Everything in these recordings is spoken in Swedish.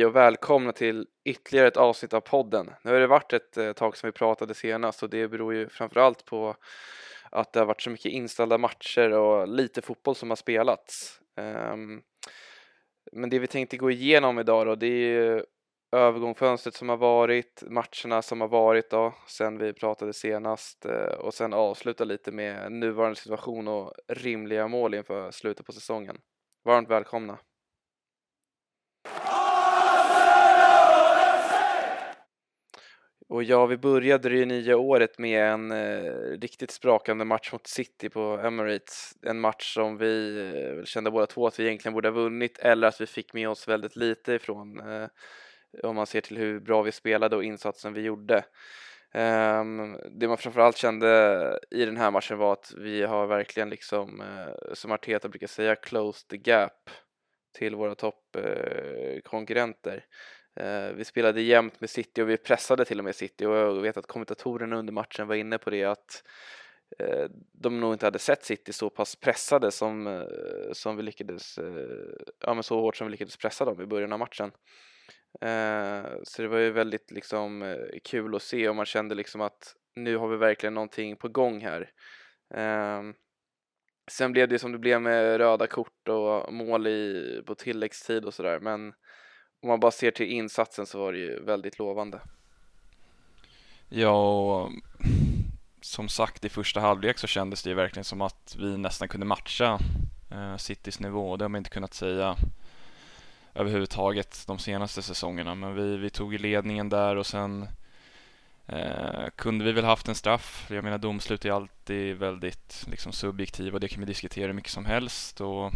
Hej och välkomna till ytterligare ett avsnitt av podden. Nu har det varit ett eh, tag sedan vi pratade senast och det beror ju framförallt på att det har varit så mycket inställda matcher och lite fotboll som har spelats. Ehm, men det vi tänkte gå igenom idag då, det är ju övergångsfönstret som har varit, matcherna som har varit då, sen vi pratade senast eh, och sen avsluta lite med nuvarande situation och rimliga mål inför slutet på säsongen. Varmt välkomna! Och ja, vi började det nya året med en eh, riktigt sprakande match mot City på Emirates. En match som vi eh, kände båda två att vi egentligen borde ha vunnit eller att vi fick med oss väldigt lite ifrån eh, om man ser till hur bra vi spelade och insatsen vi gjorde. Um, det man framförallt kände i den här matchen var att vi har verkligen liksom, eh, som Arteta brukar säga, closed the gap till våra toppkonkurrenter. Eh, vi spelade jämnt med City och vi pressade till och med City och jag vet att kommentatorerna under matchen var inne på det att eh, de nog inte hade sett City så pass pressade som, eh, som vi lyckades, eh, ja men så hårt som vi lyckades pressa dem i början av matchen. Eh, så det var ju väldigt liksom eh, kul att se och man kände liksom att nu har vi verkligen någonting på gång här. Ehm, sen blev det som det blev med röda kort och mål i, på tilläggstid och sådär men om man bara ser till insatsen så var det ju väldigt lovande. Ja, mm, som sagt i första halvlek så kändes det ju verkligen som att vi nästan kunde matcha eh, Citys nivå. Det har man inte kunnat säga överhuvudtaget de senaste säsongerna. Men vi, vi tog ledningen där och sen eh, kunde vi väl haft en straff. Jag menar domslut är alltid väldigt liksom, subjektiva och det kan vi diskutera hur mycket som helst och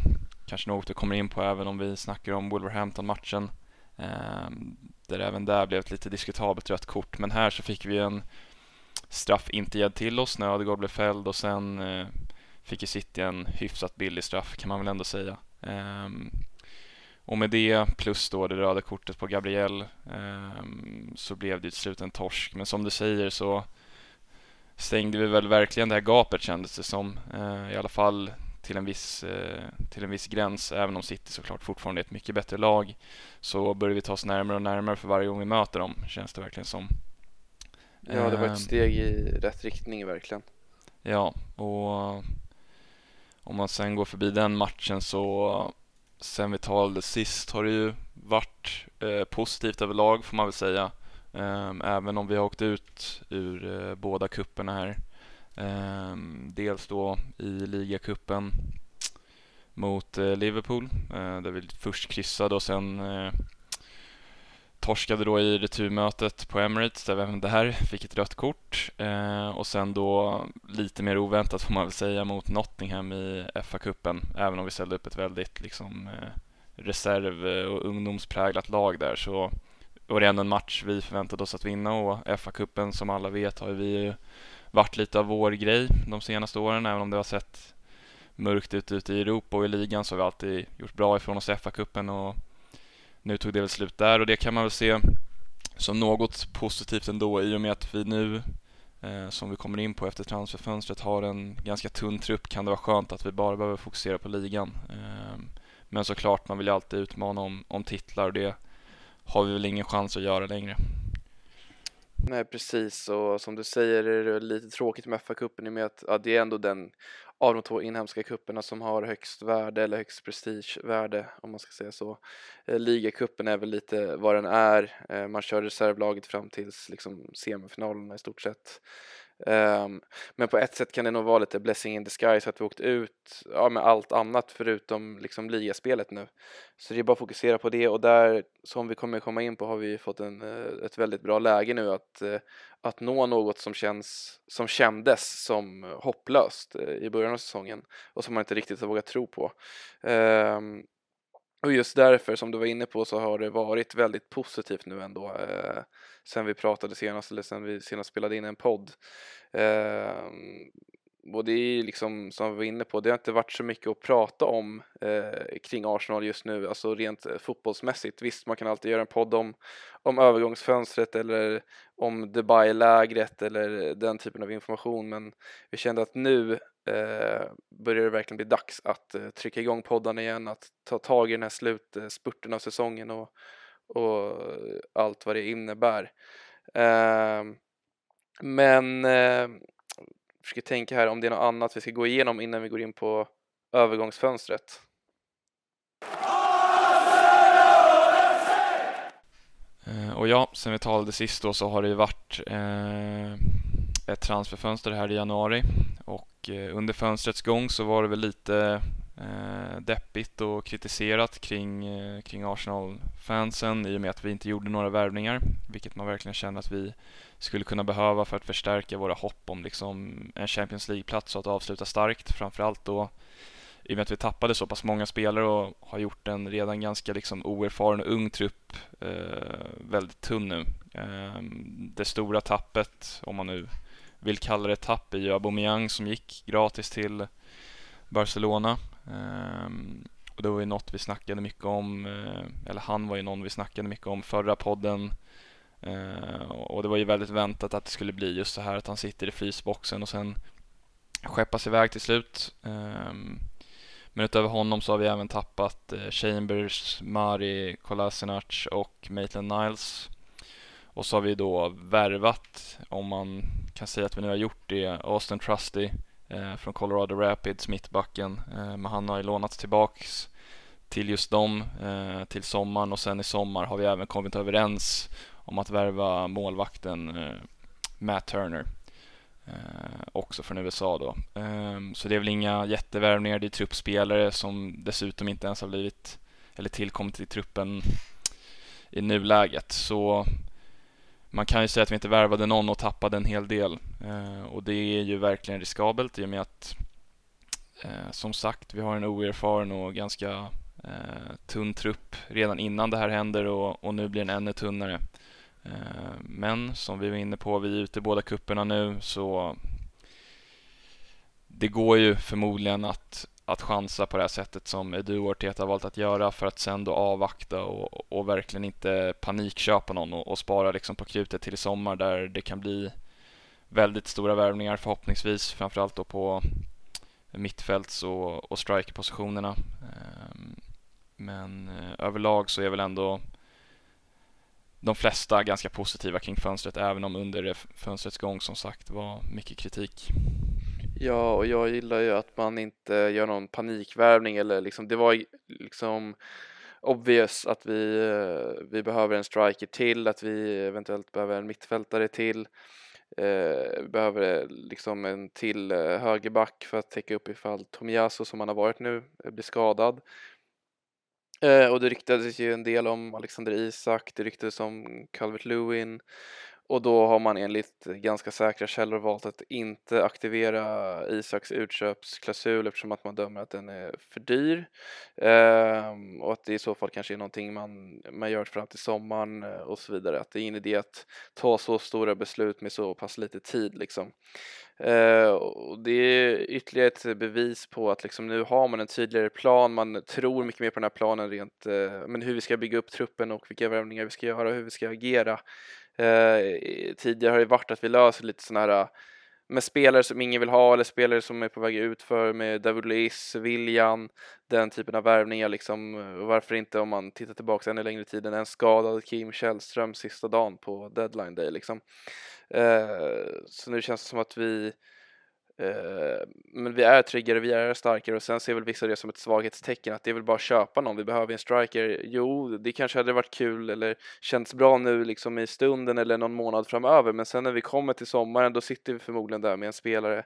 kanske något vi kommer in på även om vi snackar om Wolverhampton-matchen. Ehm, där även där blev ett lite diskutabelt rött kort. Men här så fick vi en straff inte gedd till oss när Ödegård blev fälld och sen eh, fick ju City en hyfsat billig straff kan man väl ändå säga. Ehm, och med det plus då det röda kortet på Gabriel ehm, så blev det till slut en torsk. Men som du säger så stängde vi väl verkligen det här gapet kändes det som. I alla fall till en, viss, eh, till en viss gräns, även om City såklart fortfarande är ett mycket bättre lag, så börjar vi ta oss närmare och närmare för varje gång vi möter dem, känns det verkligen som. Ja, det var ett ehm. steg i rätt riktning verkligen. Ja, och om man sen går förbi den matchen så sen vi talade sist har det ju varit eh, positivt överlag får man väl säga. Eh, även om vi har åkt ut ur eh, båda kupperna här. Ehm, dels då i ligacupen mot eh, Liverpool eh, där vi först kryssade och sen eh, torskade då i returmötet på Emirates där vi även där fick ett rött kort. Eh, och sen då lite mer oväntat får man väl säga mot Nottingham i FA-cupen även om vi ställde upp ett väldigt liksom eh, reserv eh, och ungdomspräglat lag där. Så var det ändå en match vi förväntade oss att vinna och FA-cupen som alla vet har vi ju varit lite av vår grej de senaste åren, även om det har sett mörkt ut ute i Europa och i ligan så har vi alltid gjort bra ifrån oss i FA-cupen och nu tog det väl slut där och det kan man väl se som något positivt ändå i och med att vi nu eh, som vi kommer in på efter transferfönstret har en ganska tunn trupp kan det vara skönt att vi bara behöver fokusera på ligan. Eh, men såklart, man vill ju alltid utmana om, om titlar och det har vi väl ingen chans att göra längre. Nej precis och som du säger är det lite tråkigt med FA-cupen i och med att ja, det är ändå den av de två inhemska kupperna som har högst värde eller högst prestigevärde om man ska säga så. Eh, ligacupen är väl lite vad den är. Eh, man kör reservlaget fram tills liksom semifinalerna i stort sett. Um, men på ett sätt kan det nog vara lite blessing in disguise att vi åkt ut ja, med allt annat förutom liksom ligaspelet nu. Så det är bara att fokusera på det och där, som vi kommer komma in på, har vi fått en, eh, ett väldigt bra läge nu att, eh, att nå något som, känns, som kändes som hopplöst eh, i början av säsongen och som man inte riktigt har vågat tro på. Um, och just därför, som du var inne på, så har det varit väldigt positivt nu ändå eh, sen vi pratade senast, eller sen vi senast spelade in en podd. Eh, och det är liksom, som vi var inne på, det har inte varit så mycket att prata om eh, kring Arsenal just nu, alltså rent eh, fotbollsmässigt. Visst, man kan alltid göra en podd om, om övergångsfönstret eller om Dubai-lägret eller den typen av information, men vi kände att nu eh, börjar det verkligen bli dags att eh, trycka igång poddarna igen, att ta tag i den här slutspurten eh, av säsongen och, och allt vad det innebär. Eh, men eh, försöker tänka här om det är något annat vi ska gå igenom innan vi går in på övergångsfönstret. Eh, och ja, sen vi talade sist då så har det ju varit eh, ett transferfönster här i januari och eh, under fönstrets gång så var det väl lite eh, deppigt och kritiserat kring, eh, kring Arsenal-fansen i och med att vi inte gjorde några värvningar, vilket man verkligen känner att vi skulle kunna behöva för att förstärka våra hopp om liksom en Champions League-plats och att avsluta starkt, framförallt då i och med att vi tappade så pass många spelare och har gjort en redan ganska liksom oerfaren och ung trupp eh, väldigt tunn nu. Eh, det stora tappet, om man nu vill kalla det tapp, är ju Aubameyang som gick gratis till Barcelona. Eh, och det var ju något vi snackade mycket om, eh, eller han var ju någon vi snackade mycket om förra podden. Eh, och det var ju väldigt väntat att det skulle bli just så här att han sitter i frysboxen och sen skeppas iväg till slut. Ehm, men utöver honom så har vi även tappat eh, Chambers, Mari, Kolasinac och Maitland Niles. Och så har vi då värvat, om man kan säga att vi nu har gjort det, Austin Trusty eh, från Colorado Rapids, mittbacken. Eh, men han har ju lånats tillbaks till just dem eh, till sommaren och sen i sommar har vi även kommit överens om att värva målvakten eh, Matt Turner. Eh, också från USA då. Eh, så det är väl inga jättevärvningar, det är truppspelare som dessutom inte ens har blivit eller tillkommit i truppen i nuläget. Så man kan ju säga att vi inte värvade någon och tappade en hel del. Eh, och det är ju verkligen riskabelt i och med att eh, som sagt, vi har en oerfaren och ganska eh, tunn trupp redan innan det här händer och, och nu blir den ännu tunnare. Eh, men som vi var inne på, vi är ute i båda kupperna nu så det går ju förmodligen att, att chansa på det här sättet som du och Arteta har valt att göra för att sen då avvakta och, och verkligen inte panikköpa någon och, och spara liksom på krutet till i sommar där det kan bli väldigt stora värvningar förhoppningsvis framförallt då på mittfälts och, och strikerpositionerna. Ehm, men eh, överlag så är väl ändå de flesta ganska positiva kring fönstret även om under fönstrets gång som sagt var mycket kritik. Ja, och jag gillar ju att man inte gör någon panikvärvning eller liksom det var liksom obvious att vi, eh, vi behöver en striker till, att vi eventuellt behöver en mittfältare till. Eh, vi behöver eh, liksom en till eh, högerback för att täcka upp ifall Tomiyasu som han har varit nu blir skadad. Eh, och det ryktades ju en del om Alexander Isak, det ryktades om Calvert Lewin och då har man enligt ganska säkra källor valt att inte aktivera Isaks utköpsklausul eftersom att man dömer att den är för dyr ehm, och att det i så fall kanske är någonting man, man gör fram till sommaren eh, och så vidare. Att det är ingen idé att ta så stora beslut med så pass lite tid liksom. Uh, och det är ytterligare ett bevis på att liksom nu har man en tydligare plan, man tror mycket mer på den här planen rent, uh, men hur vi ska bygga upp truppen och vilka värvningar vi ska göra och hur vi ska agera. Eh, tidigare har det varit att vi löser lite sådana här eh, med spelare som ingen vill ha eller spelare som är på väg ut för med David Luiz, William, den typen av värvningar liksom. Varför inte om man tittar tillbaka ännu längre tiden en skadad Kim Källström sista dagen på deadline day liksom. Eh, så nu känns det som att vi Eh, men vi är tryggare, vi är starkare och sen ser väl vissa det som ett svaghetstecken att det är väl bara att köpa någon, vi behöver en striker. Jo, det kanske hade varit kul eller känts bra nu liksom i stunden eller någon månad framöver men sen när vi kommer till sommaren då sitter vi förmodligen där med en spelare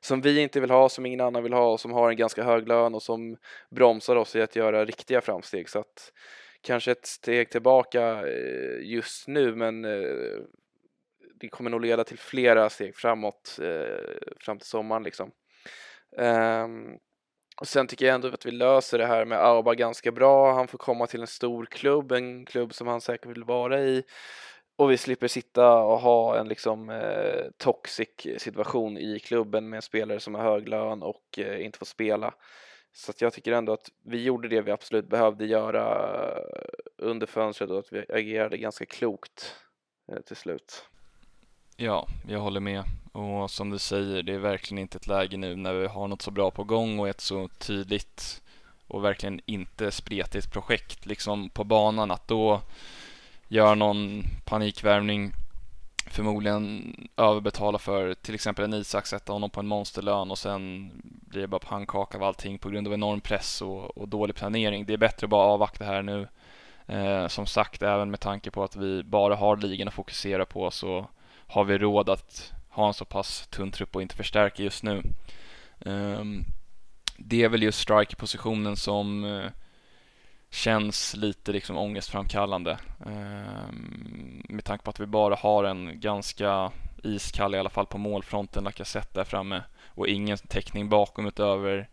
som vi inte vill ha, som ingen annan vill ha och som har en ganska hög lön och som bromsar oss i att göra riktiga framsteg så att kanske ett steg tillbaka eh, just nu men eh, det kommer nog leda till flera steg framåt eh, fram till sommaren liksom. Um, och sen tycker jag ändå att vi löser det här med Auba ganska bra. Han får komma till en stor klubb, en klubb som han säkert vill vara i. Och vi slipper sitta och ha en liksom eh, toxic situation i klubben med spelare som har hög lön och eh, inte får spela. Så att jag tycker ändå att vi gjorde det vi absolut behövde göra under fönstret och att vi agerade ganska klokt eh, till slut. Ja, jag håller med. Och som du säger, det är verkligen inte ett läge nu när vi har något så bra på gång och ett så tydligt och verkligen inte spretigt projekt liksom på banan att då göra någon panikvärvning förmodligen överbetala för till exempel en Isak, sätta honom på en monsterlön och sen blir det bara pannkaka av allting på grund av enorm press och, och dålig planering. Det är bättre att bara avvakta här nu. Eh, som sagt, även med tanke på att vi bara har ligan att fokusera på så har vi råd att ha en så pass tunn trupp och inte förstärka just nu. Ehm, det är väl just strikerpositionen som eh, känns lite liksom ångestframkallande. Ehm, med tanke på att vi bara har en ganska iskall, i alla fall på målfronten, Lacazette där framme och ingen täckning bakom utöver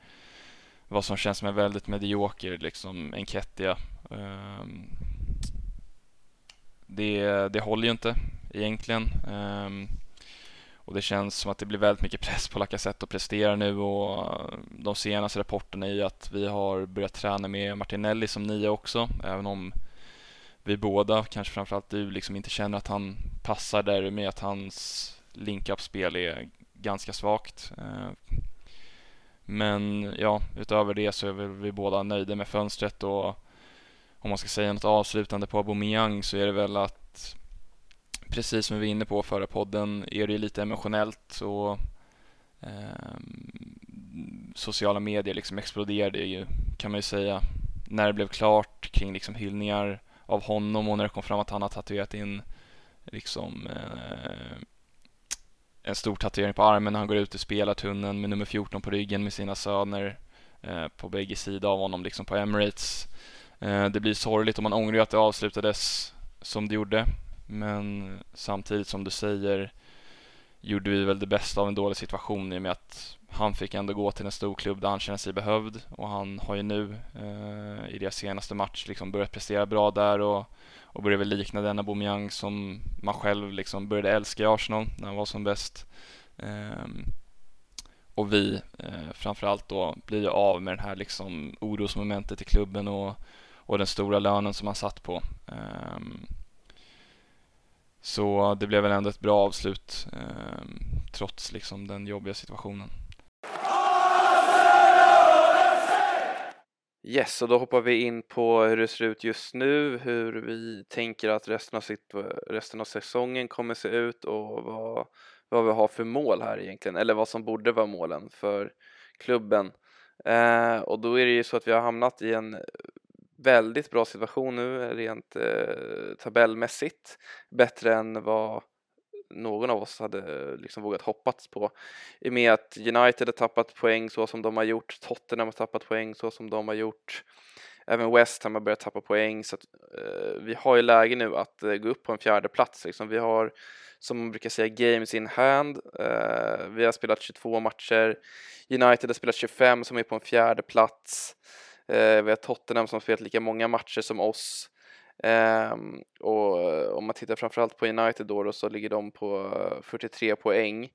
vad som känns som en väldigt medioker, liksom Enketia. Ehm, det, det håller ju inte egentligen. Um, och det känns som att det blir väldigt mycket press på Lacazette att prestera nu och eh, de senaste rapporterna är ju att vi har börjat träna med Martinelli som nia också, även om vi båda, kanske framförallt du, liksom inte känner att han passar där med att hans link-up-spel är ganska svagt. Ehm, men ja, utöver det så är vi båda nöjda med fönstret och om man ska säga något avslutande på Aubameyang så är det väl att precis som vi var inne på förra podden är det lite emotionellt och eh, sociala medier liksom exploderade ju kan man ju säga när det blev klart kring liksom hyllningar av honom och när det kom fram att han har tatuerat in liksom eh, en stor tatuering på armen när han går ut ur spelartunneln med nummer 14 på ryggen med sina söner eh, på bägge sidor av honom liksom på Emirates. Eh, det blir sorgligt och man ångrar ju att det avslutades som det gjorde men samtidigt som du säger gjorde vi väl det bästa av en dålig situation i och med att han fick ändå gå till en stor klubb där han känner sig behövd och han har ju nu eh, i deras senaste match liksom börjat prestera bra där och, och börjar väl likna den Aubameyang som man själv liksom började älska i Arsenal när han var som bäst. Eh, och vi eh, framförallt då blir ju av med det här liksom orosmomentet i klubben och, och den stora lönen som han satt på. Eh, så det blev väl ändå ett bra avslut eh, trots liksom den jobbiga situationen. Yes, och då hoppar vi in på hur det ser ut just nu, hur vi tänker att resten av, sitt, resten av säsongen kommer se ut och vad, vad vi har för mål här egentligen, eller vad som borde vara målen för klubben. Eh, och då är det ju så att vi har hamnat i en väldigt bra situation nu eh, rent eh, tabellmässigt. Bättre än vad någon av oss hade eh, liksom vågat hoppats på. I och med att United har tappat poäng så som de har gjort, Tottenham har tappat poäng så som de har gjort. Även West Ham har börjat tappa poäng så att, eh, vi har ju läge nu att eh, gå upp på en fjärde plats. Liksom. Vi har som man brukar säga games in hand. Eh, vi har spelat 22 matcher. United har spelat 25 som är på en fjärde plats. Eh, vi har Tottenham som spelat lika många matcher som oss. Um, och eh, om man tittar framförallt på United då, då så ligger de på eh, 43 poäng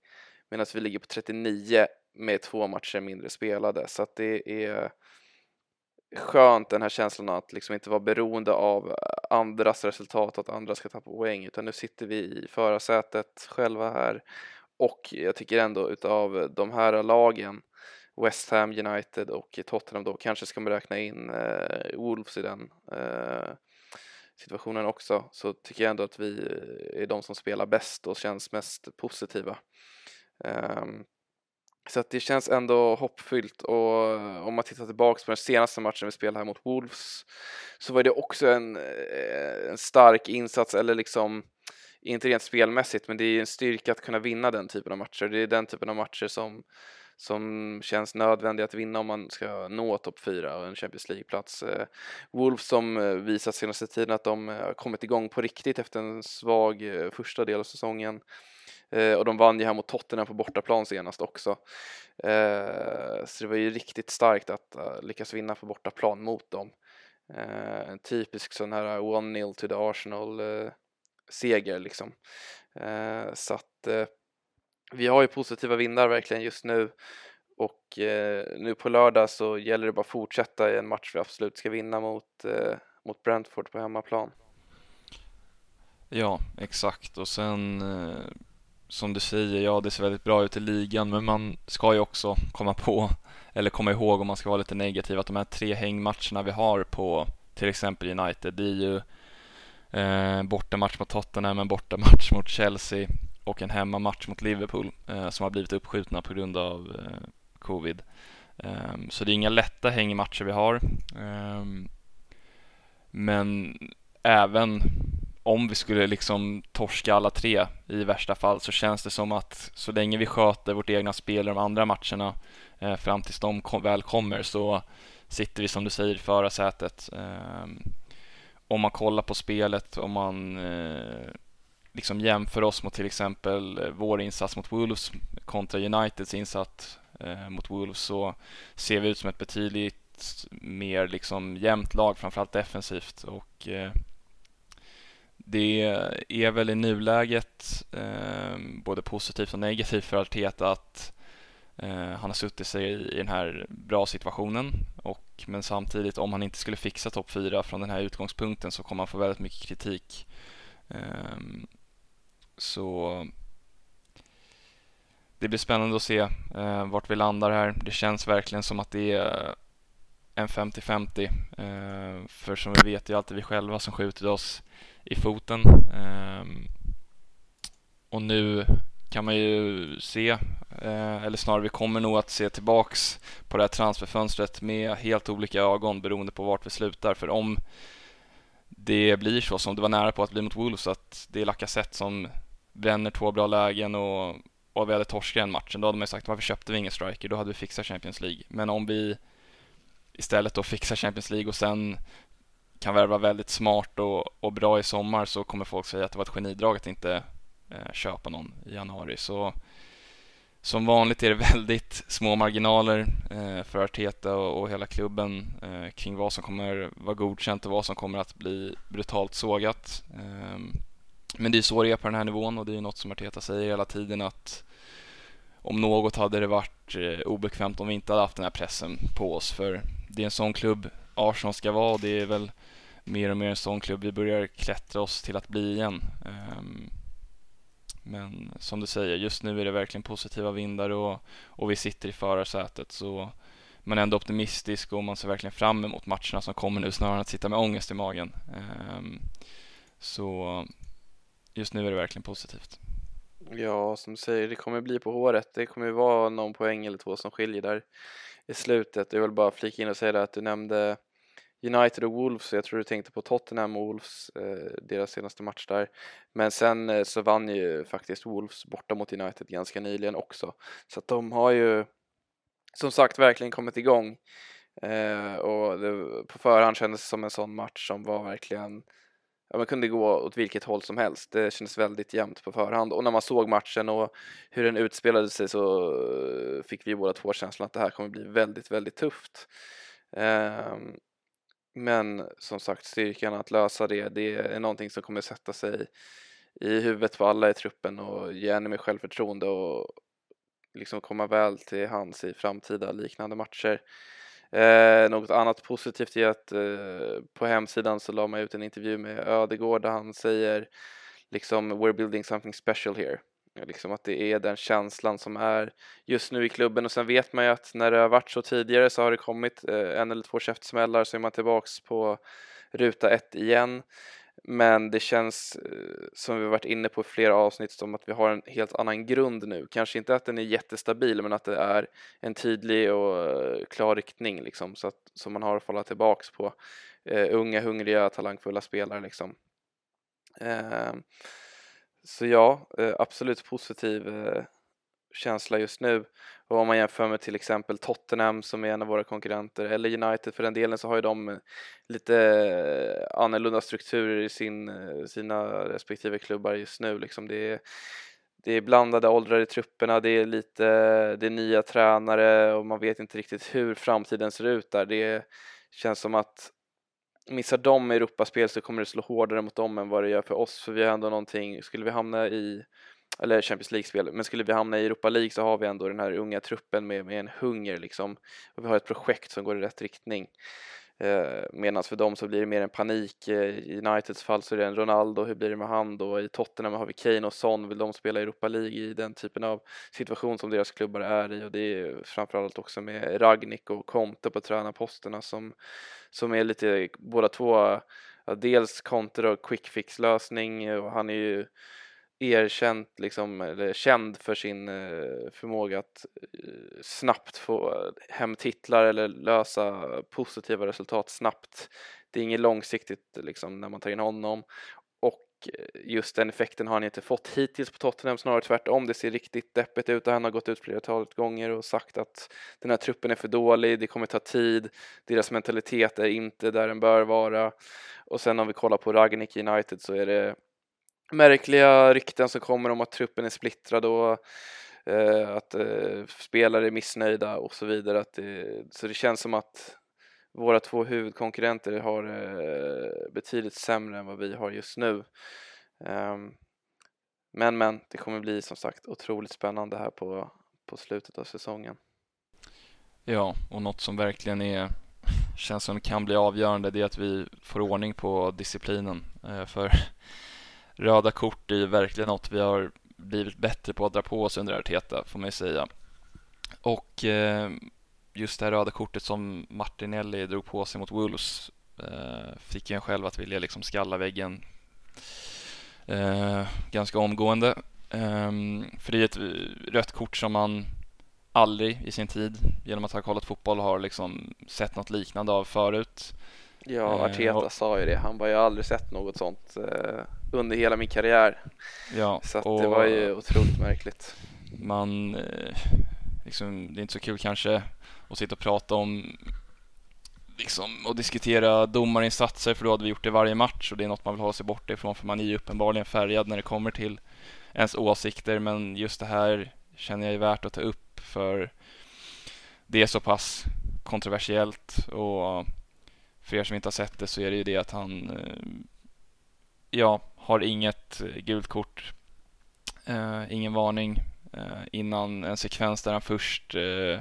medan vi ligger på 39 med två matcher mindre spelade så att det är skönt den här känslan att liksom inte vara beroende av eh, andras resultat och att andra ska tappa poäng utan nu sitter vi i förarsätet själva här och jag tycker ändå utav de här lagen West Ham United och Tottenham då kanske ska man räkna in eh, Wolves i den eh, situationen också så tycker jag ändå att vi eh, är de som spelar bäst och känns mest positiva. Um, så att det känns ändå hoppfyllt och eh, om man tittar tillbaks på den senaste matchen vi spelade här mot Wolves så var det också en, eh, en stark insats eller liksom inte rent spelmässigt men det är en styrka att kunna vinna den typen av matcher. Det är den typen av matcher som som känns nödvändiga att vinna om man ska nå topp 4 och en Champions League-plats. Eh, Wolves som eh, visat senaste tiden att de eh, har kommit igång på riktigt efter en svag första del av säsongen. och de vann ju här mot Tottenham på bortaplan senast också. så det var ju riktigt starkt att lyckas vinna på bortaplan mot dem. en typisk sån här 1-0 to the Arsenal seger liksom. så att vi har ju positiva vindar verkligen just nu och eh, nu på lördag så gäller det bara att fortsätta i en match vi absolut ska vinna mot, eh, mot Brentford på hemmaplan. Ja, exakt och sen eh, som du säger, ja det ser väldigt bra ut i ligan men man ska ju också komma på eller komma ihåg om man ska vara lite negativ att de här tre hängmatcherna vi har på till exempel United det är ju Eh, bortamatch mot Tottenham, en bortamatch mot Chelsea och en hemmamatch mot Liverpool eh, som har blivit uppskjutna på grund av eh, covid. Um, så det är inga lätta hängmatcher vi har. Um, men även om vi skulle liksom torska alla tre i värsta fall så känns det som att så länge vi sköter vårt egna spel i de andra matcherna eh, fram tills de kom, väl kommer så sitter vi som du säger i förarsätet. Eh, om man kollar på spelet, om man eh, liksom jämför oss mot till exempel eh, vår insats mot Wolves kontra Uniteds insats eh, mot Wolves så ser vi ut som ett betydligt mer liksom jämnt lag, framförallt defensivt och eh, det är väl i nuläget eh, både positivt och negativt för Arteta att eh, han har suttit sig i, den här bra situationen och men samtidigt om han inte skulle fixa topp 4 från den här utgångspunkten så kommer han få väldigt mycket kritik. Ehm, så det blir spännande att se eh, vart vi landar här. Det känns verkligen som att det är eh, en 50-50. Eh, för som vi vet, det är alltid vi själva som skjuter oss i foten. Eh, och nu kan man ju se, eh, eller snarare vi kommer nog att se tillbaks på det här transferfönstret med helt olika ögon beroende på vart vi slutar. För om det blir så som det var nära på att bli mot Wolves, att det är Lacazette som bränner två bra lägen och, och vi hade torskat den matchen, då hade man ju sagt varför köpte vi ingen striker? Då hade vi fixat Champions League. Men om vi istället då fixar Champions League och sen kan värva väldigt smart och, och bra i sommar så kommer folk säga att det var ett genidrag att inte eh, köpa någon i januari. Så som vanligt är det väldigt små marginaler eh, för Arteta och, och hela klubben eh, kring vad som kommer vara godkänt och vad som kommer att bli brutalt sågat. Ehm, men det är så det är på den här nivån och det är något som Arteta säger hela tiden att om något hade det varit eh, obekvämt om vi inte hade haft den här pressen på oss för det är en sån klubb Arsenal ska vara och det är väl mer och mer en sån klubb vi börjar klättra oss till att bli igen. Ehm, men som du säger, just nu är det verkligen positiva vindar och, och vi sitter i förarsätet så man är ändå optimistisk och man ser verkligen fram emot matcherna som kommer nu snarare än att sitta med ångest i magen. Ehm, så just nu är det verkligen positivt. Ja, som du säger, det kommer bli på håret. Det kommer vara någon poäng eller två som skiljer där i slutet. Jag vill bara flika in och säga det att du nämnde United och Wolves, jag tror du tänkte på Tottenham och Wolves, eh, deras senaste match där. Men sen eh, så vann ju faktiskt Wolves borta mot United ganska nyligen också. Så att de har ju som sagt verkligen kommit igång. Eh, och det, på förhand kändes det som en sån match som var verkligen ja, man kunde gå åt vilket håll som helst. Det kändes väldigt jämnt på förhand och när man såg matchen och hur den utspelade sig så eh, fick vi båda två känslan att det här kommer bli väldigt, väldigt tufft. Um, men som sagt, styrkan att lösa det, det är någonting som kommer sätta sig i huvudet på alla i truppen och ge ännu mer självförtroende och liksom komma väl till hands i framtida liknande matcher. Eh, något annat positivt är att eh, på hemsidan så la man ut en intervju med Ödegård där han säger liksom we're building something special here. Eh, liksom att det är den känslan som är just nu i klubben och sen vet man ju att när det har varit så tidigare så har det kommit eh, en eller två käftsmällar så är man tillbaks på ruta ett igen. Men det känns eh, som vi varit inne på i flera avsnitt som att vi har en helt annan grund nu. Kanske inte att den är jättestabil men att det är en tydlig och eh, klar riktning liksom så att som man har att falla tillbaks på. Uh, unga, hungriga, talangfulla spelare liksom. Uh, så ja, uh, absolut positiv känsla just nu. Och om man jämför med till exempel Tottenham som är en av våra konkurrenter eller United för den delen så har ju de eh, lite eh, annorlunda strukturer i sin, eh, sina respektive klubbar just nu. Liksom det, är, det är blandade åldrar i trupperna, det är lite det är nya tränare och man vet inte riktigt hur framtiden ser ut där. Det känns som att missar de Europaspel så kommer det slå hårdare mot dem än vad det gör för oss för vi har ändå någonting, skulle vi hamna i eller Champions League-spel, men skulle vi hamna i Europa League så har vi ändå den här unga truppen med, med en hunger liksom och vi har ett projekt som går i rätt riktning. Eh, Medan för dem så blir det mer en panik. Eh, I Uniteds fall så är det en Ronaldo, hur blir det med han då? I Tottenham har vi Kane och Son, vill de spela Europa League i den typen av situation som deras klubbar är i och det är framförallt också med Ragnik och Conte på tränarposterna som, som är lite båda två ja, dels Conte och quick fix lösning och han är ju erkänt liksom, eller känd för sin eh, förmåga att eh, snabbt få hem titlar eller lösa positiva resultat snabbt. Det är inget långsiktigt liksom när man tar in honom och eh, just den effekten har han inte fått hittills på Tottenham, snarare tvärtom. Det ser riktigt deppigt ut och han har gått ut flera gånger och sagt att den här truppen är för dålig, det kommer ta tid, deras mentalitet är inte där den bör vara. Och sen om vi kollar på Ragnik United så är det märkliga rykten som kommer om att truppen är splittrad och eh, att eh, spelare är missnöjda och så vidare. Att det, så det känns som att våra två huvudkonkurrenter har eh, betydligt sämre än vad vi har just nu. Um, men men, det kommer bli som sagt otroligt spännande här på, på slutet av säsongen. Ja, och något som verkligen är känns som kan bli avgörande det är att vi får ordning på disciplinen. Eh, för röda kort är ju verkligen något vi har blivit bättre på att dra på oss under Arteta, får man ju säga. Och eh, just det här röda kortet som Martinelli drog på sig mot Wolves eh, fick en själv att vilja liksom skalla väggen ganska omgående. Ehm, för det är ett rött kort som man aldrig i sin tid genom att ha kollat fotboll har liksom sett något liknande av förut. Ja, Arteta och, sa ju det. Han bara, jag har aldrig sett något sånt eh, under hela min karriär. Ja, så och, det var ju otroligt märkligt. Man, eh, liksom, det är inte så kul kanske att sitta och prata om liksom, och diskutera domarinsatser för då hade vi gjort det varje match och det är något man vill ha sig borta ifrån för man är ju uppenbarligen färgad när det kommer till ens åsikter men just det här känner jag är värt att ta upp för det är så pass kontroversiellt och för er som inte har sett det så är det ju det att han eh, ja, har inget eh, gult kort, eh, ingen varning eh, innan en sekvens där han först eh,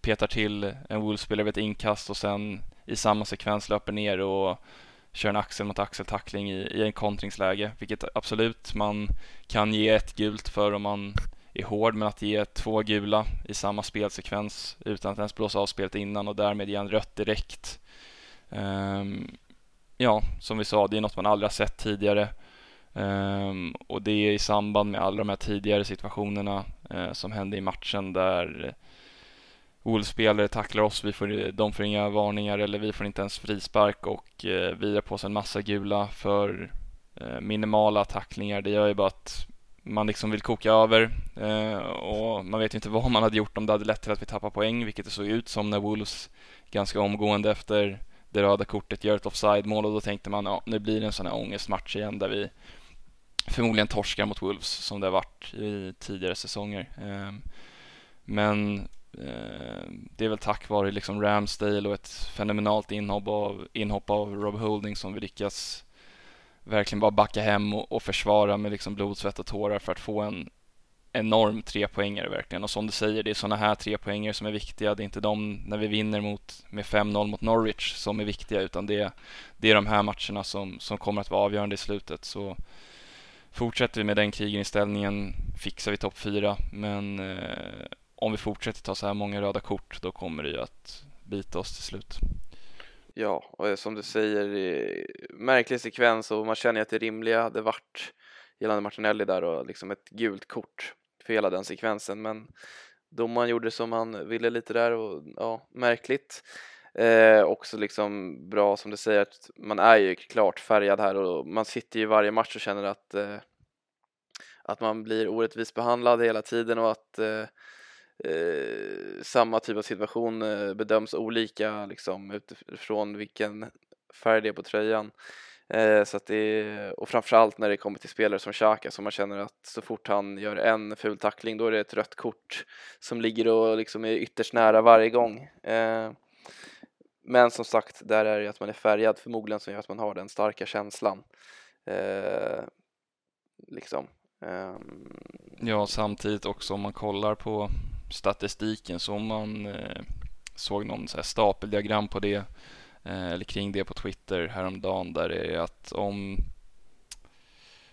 petar till en Wolves-spelare vid ett inkast och sen i samma sekvens löper ner och kör en axel mot axel-tackling i, i en kontringsläge, vilket absolut man kan ge ett gult för om man är hård, men att ge två gula i samma spelsekvens utan att ens blåsa av spelet innan och därmed ge en rött direkt Um, ja, som vi sa, det är något man aldrig har sett tidigare. Um, och det är i samband med alla de här tidigare situationerna uh, som hände i matchen där Wolves-spelare tacklar oss, vi får, de får inga varningar eller vi får inte ens frispark och uh, vi har på oss en massa gula för uh, minimala tacklingar. Det gör ju bara att man liksom vill koka över och man vet ju inte vad man hade gjort om det hade lett till att vi tappar poäng, vilket det såg ut som när Wolves ganska omgående efter det röda kortet gör ett offside-mål och då tänkte man ja, nu blir det en sån här ångestmatch igen där vi förmodligen torskar mot Wolves som det har varit i tidigare säsonger. Ehm, men ehm, det är väl tack vare liksom Ramsdale och ett fenomenalt inhopp av, inhopp av Rob Holding som vi lyckas verkligen bara backa hem och, och försvara med liksom blod, svett och tårar för att få en enorm trepoängare verkligen. Och som du säger, det är sådana här trepoängare som är viktiga. Det är inte de när vi vinner mot, med 5-0 mot Norwich som är viktiga, utan det, det är de här matcherna som, som kommer att vara avgörande i slutet. Så fortsätter vi med den kriginställningen fixar vi topp fyra. Men eh, om vi fortsätter ta så här många röda kort, då kommer det ju att bita oss till slut. Ja, och som du säger, märklig sekvens och man känner ju att det rimliga hade varit gällande Martinelli där och liksom ett gult kort för hela den sekvensen men domaren gjorde som han ville lite där och ja, märkligt. Eh, också liksom bra som du säger att man är ju klart färgad här och man sitter ju varje match och känner att eh, att man blir orättvist behandlad hela tiden och att eh, eh samma typ av situation eh, bedöms olika liksom utifrån vilken färg det är på tröjan. Eh, så att det, och framförallt när det kommer till spelare som Xhaka så man känner att så fort han gör en ful tackling då är det ett rött kort som ligger och liksom är ytterst nära varje gång. Eh, men som sagt, där är det att man är färgad förmodligen som gör att man har den starka känslan. Eh, liksom. Ehm. Ja, samtidigt också om man kollar på statistiken så om man eh, såg någon så här stapeldiagram på det Eh, Eh, eller kring det på Twitter häromdagen där det är att om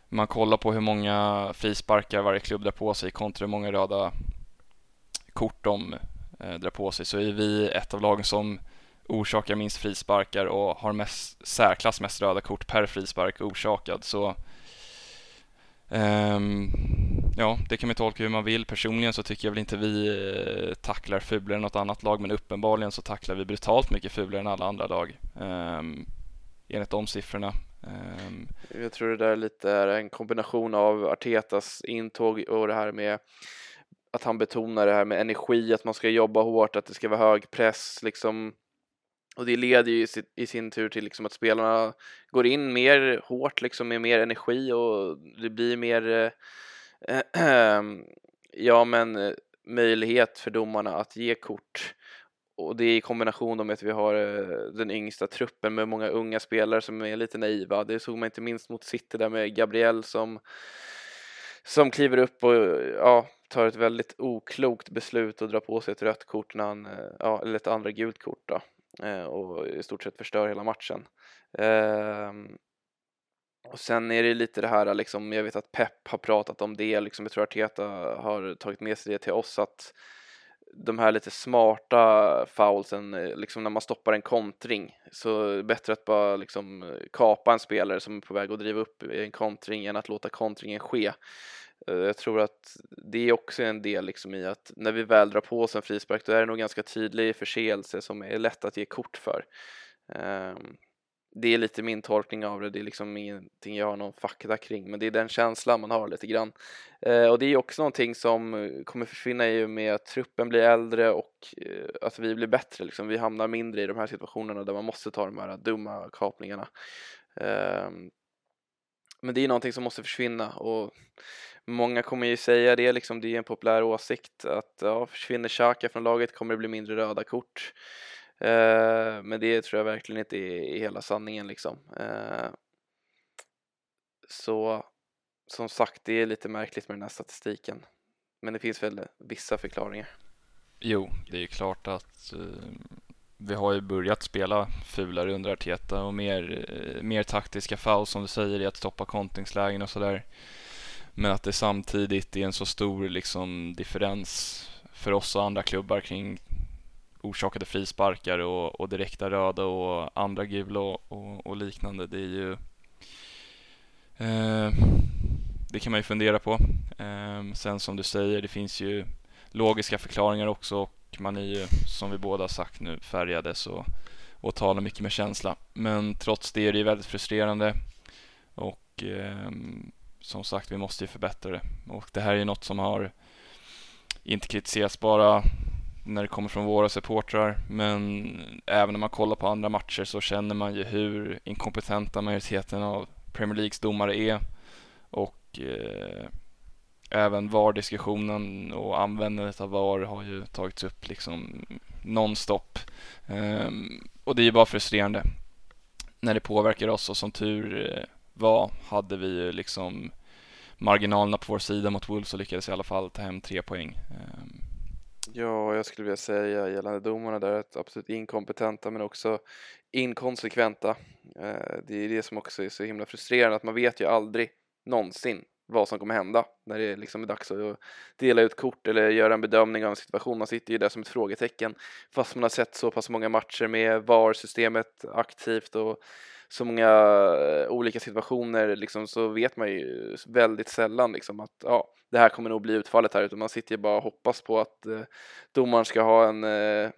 man kollar på hur många frisparkar varje klubb drar på sig kontra hur många röda kort de eh, drar på sig så är vi ett av lagen som orsakar minst frisparkar och har mest, särklass mest röda kort per frispark orsakad. Så um, ja, det kan man tolka hur man vill. Personligen så tycker jag väl inte vi eh, tacklar fulare än något annat lag, men uppenbarligen så tacklar vi brutalt mycket fulare än alla andra lag. Um, enligt de siffrorna. Um, jag tror det där lite är en kombination av Artetas intåg och det här med att han betonar det här med energi, att man ska jobba hårt, att det ska vara hög press liksom. Och det leder ju i sin tur till liksom att spelarna går in mer hårt liksom med mer energi och det blir mer eh, Ehm, ja men eh, möjlighet för domarna att ge kort. Och det är i kombination med att vi har eh, den yngsta truppen med många unga spelare som är lite naiva. Det såg man inte minst mot City där med Gabriel som som kliver upp och ja, tar ett väldigt oklokt beslut och drar på sig ett rött kort när han, eh, ja, eller ett andra gult kort då, och i stort sett förstör hela matchen. Ehm, och sen är det lite det här liksom, jag vet att Pep har pratat om det, liksom, jag tror Arteta har tagit med sig det till oss att de här lite smarta foulsen, liksom när man stoppar en kontring, så är det bättre att bara liksom kapa en spelare som är på väg att driva upp en kontring än att låta kontringen ske. Eh, jag tror att det är också en del liksom i att när vi väl drar på oss en frispark då är det nog ganska tydlig förseelse som är lätt att ge kort för. Ehm. Det är lite min tolkning av det, det är liksom ingenting jag har någon fakta kring men det är den känslan man har lite grann. Eh, och det är också någonting som eh, kommer försvinna i och med att truppen blir äldre och eh, att vi blir bättre liksom. Vi hamnar mindre i de här situationerna där man måste ta de här dumma kapningarna. Eh, men det är någonting som måste försvinna och Många kommer ju säga det, liksom, det är en populär åsikt att ja, försvinner Xhaka från laget kommer det bli mindre röda kort. Eh, men det tror jag verkligen inte är, är hela sanningen liksom. Eh, så som sagt, det är lite märkligt med den här statistiken. Men det finns väl vissa förklaringar. Jo, det är ju klart att eh, vi har ju börjat spela fulare under Arteta och mer, eh, mer taktiska foul som du säger i att stoppa kontringslägen och sådär. Men att det samtidigt är en så stor liksom, differens för oss och andra klubbar kring orsakade frisparkar och, och direkta röda och andra gula och, och, och liknande. Det är ju eh, det kan man ju fundera på. Eh, sen som du säger, det finns ju logiska förklaringar också och man är ju, som vi båda sagt nu, färgade så, och talar mycket med känsla. Men trots det är det ju väldigt frustrerande och eh, som sagt, vi måste ju förbättra det. Och det här är ju något som har inte kritiserats bara när det kommer från våra supportrar, men även när man kollar på andra matcher så känner man ju hur inkompetenta majoriteten av Premier Leagues domare är och eh, även VAR-diskussionen och användandet av VAR har ju tagits upp liksom nonstop. Eh, och det är ju bara frustrerande när det påverkar oss och som tur eh, var hade vi ju liksom marginalerna på vår sida mot Wolves och lyckades i alla fall ta hem tre poäng. Ehm, Ja, jag skulle vilja säga gällande domarna där att absolut inkompetenta men också inkonsekventa. Eh, det är det som också är så himla frustrerande att man vet ju aldrig någonsin vad som kommer hända när det liksom är dags att dela ut kort eller göra en bedömning av en situation. Man sitter ju där som ett frågetecken fast man har sett så pass många matcher med VAR-systemet aktivt och så många eh, olika situationer liksom, så vet man ju väldigt sällan liksom, att ja, det här kommer nog bli utfallet här utan man sitter ju bara och hoppas på att eh, domaren ska ha en eh,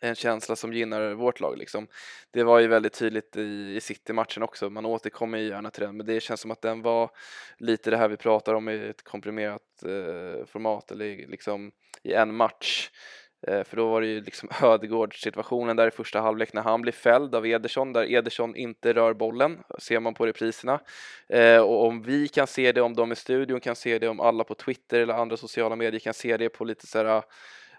en känsla som gynnar vårt lag. Liksom. Det var ju väldigt tydligt i, i City-matchen också, man återkommer ju gärna till den, men det känns som att den var lite det här vi pratar om i ett komprimerat eh, format eller liksom i en match. Eh, för då var det ju liksom Ödegård situationen där i första halvlek när han blir fälld av Ederson där Ederson inte rör bollen, ser man på repriserna. Eh, och om vi kan se det, om de i studion kan se det, om alla på Twitter eller andra sociala medier kan se det på lite så här ah,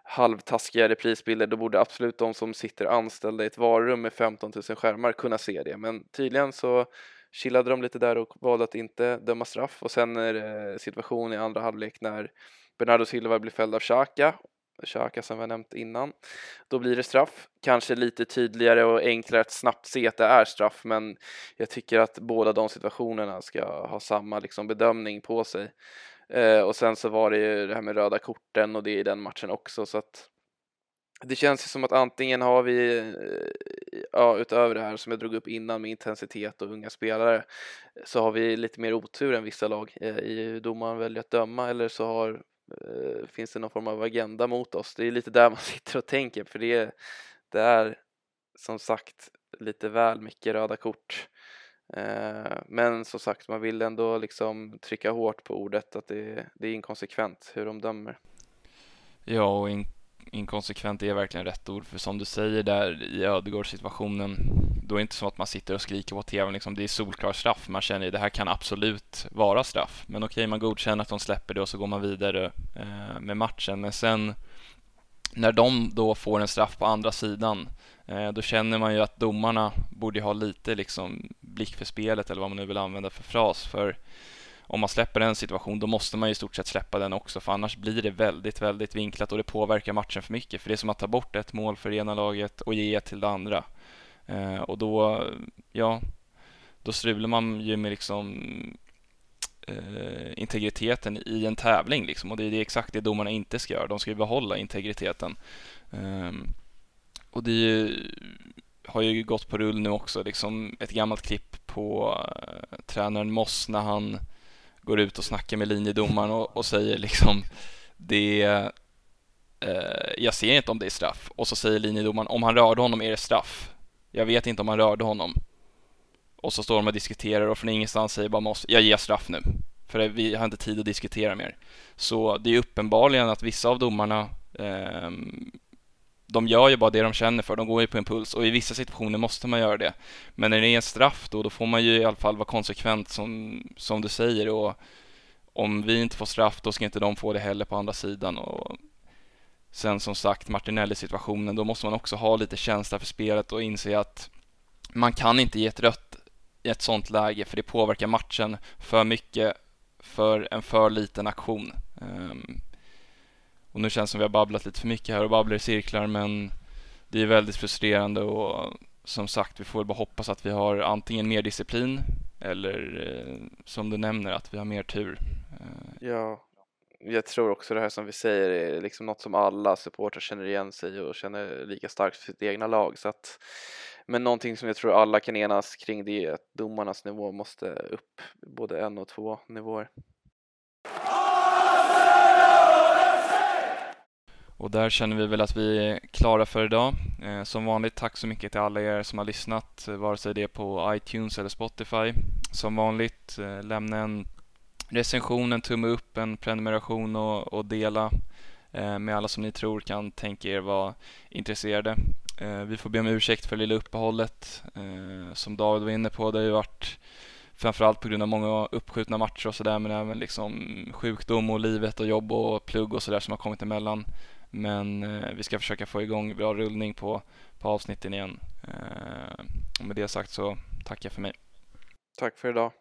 halvtaskiga reprisbilder, då borde absolut de som sitter anställda i ett varurum med 15 000 skärmar kunna se det. Men tydligen så chillade de lite där och valde att inte döma straff och sen är det situation i andra halvlek när Bernardo Silva blir fälld av Xhaka Köka som vi har nämnt innan. Då blir det straff. Kanske lite tydligare och enklare att snabbt se att det är straff, men jag tycker att båda de situationerna ska ha samma liksom, bedömning på sig. Eh, och sen så var det ju det här med röda korten och det i den matchen också, så att det känns ju som att antingen har vi, eh, ja, utöver det här som jag drog upp innan med intensitet och unga spelare, så har vi lite mer otur än vissa lag eh, i hur domaren väljer att döma eller så har, Eh, finns det någon form av agenda mot oss. Det är lite där man sitter och tänker för det, det är som sagt lite väl mycket röda kort. Eh, men som sagt, man vill ändå liksom trycka hårt på ordet att det, det är inkonsekvent hur de dömer. Ja, och in inkonsekvent är verkligen rätt ord. För som du säger där i Ödegårds situationen, då är det inte som att man sitter och skriker på tvn. Liksom, det är solklar straff. Man känner ju det här kan absolut vara straff. Men okej, man godkänner att de släpper det och så går man vidare eh, med matchen. Men sen när de då får en straff på andra sidan, eh, då känner man ju att domarna borde ha lite liksom blick för spelet eller vad man nu vill använda för fras. För om man släpper en situation då måste man ju i stort sett släppa den också för annars blir det väldigt, väldigt vinklat och det påverkar matchen för mycket. För det är som att ta bort ett mål för det ena laget och ge ett till det andra. Eh, och då, ja, då strular man ju med liksom eh, integriteten i en tävling liksom och det är det exakt det domarna inte ska göra. De ska ju behålla integriteten. Eh, och det ju, har ju gått på rull nu också, liksom ett gammalt klipp på eh, tränaren Moss när han går ut och snackar med linjedomaren och, och säger liksom det eh, jag ser inte om det är straff och så säger linjedomaren om han rörde honom är det straff. Jag vet inte om han rörde honom. Och så står de och diskuterar och från ingenstans säger bara Moss, jag ger straff nu. För vi har inte tid att diskutera mer. Så det är uppenbarligen att vissa av domarna eh, de gör ju bara det de känner för, de går ju på impuls och i vissa situationer måste man göra det. Men när det är en straff då, då får man ju i alla fall vara konsekvent som, som du säger och om vi inte får straff då ska inte de få det heller på andra sidan och sen som sagt Martinelli-situationen, då måste man också ha lite känsla för spelet och inse att man kan inte ge ett rött i ett sånt läge för det påverkar matchen för mycket för en för liten aktion. Um, och nu känns det som vi har babblat lite för mycket här och babblar i cirklar men det är väldigt frustrerande och som sagt, vi får väl bara hoppas att vi har antingen mer disciplin eller eh, som du nämner att vi har mer tur. Ehm. Ja, jag tror också det här som vi säger är liksom något som alla supportrar känner igen sig och känner lika starkt för sitt egna lag. Så att, men någonting som jag tror alla kan enas kring det är att domarnas nivå måste upp både en och två nivåer. Och där känner vi väl att vi är klara för idag. Eh, som vanligt, tack så mycket till alla er som har lyssnat, eh, vare sig det är på iTunes eller Spotify. Som vanligt, eh, lämna en recension, en tumme upp, en prenumeration och, och dela eh, med alla som ni tror kan tänka er vara intresserade. Eh, vi får be om ursäkt för det lilla uppehållet. Eh, som David var inne på, det har ju varit framförallt på grund av många uppskjutna matcher och sådär men även liksom sjukdom och livet och jobb och plugg och sådär som har kommit emellan. Men eh, vi ska försöka få igång bra rullning på, på avsnitten igen. Eh, och med det sagt så tackar jag för mig. Tack för idag.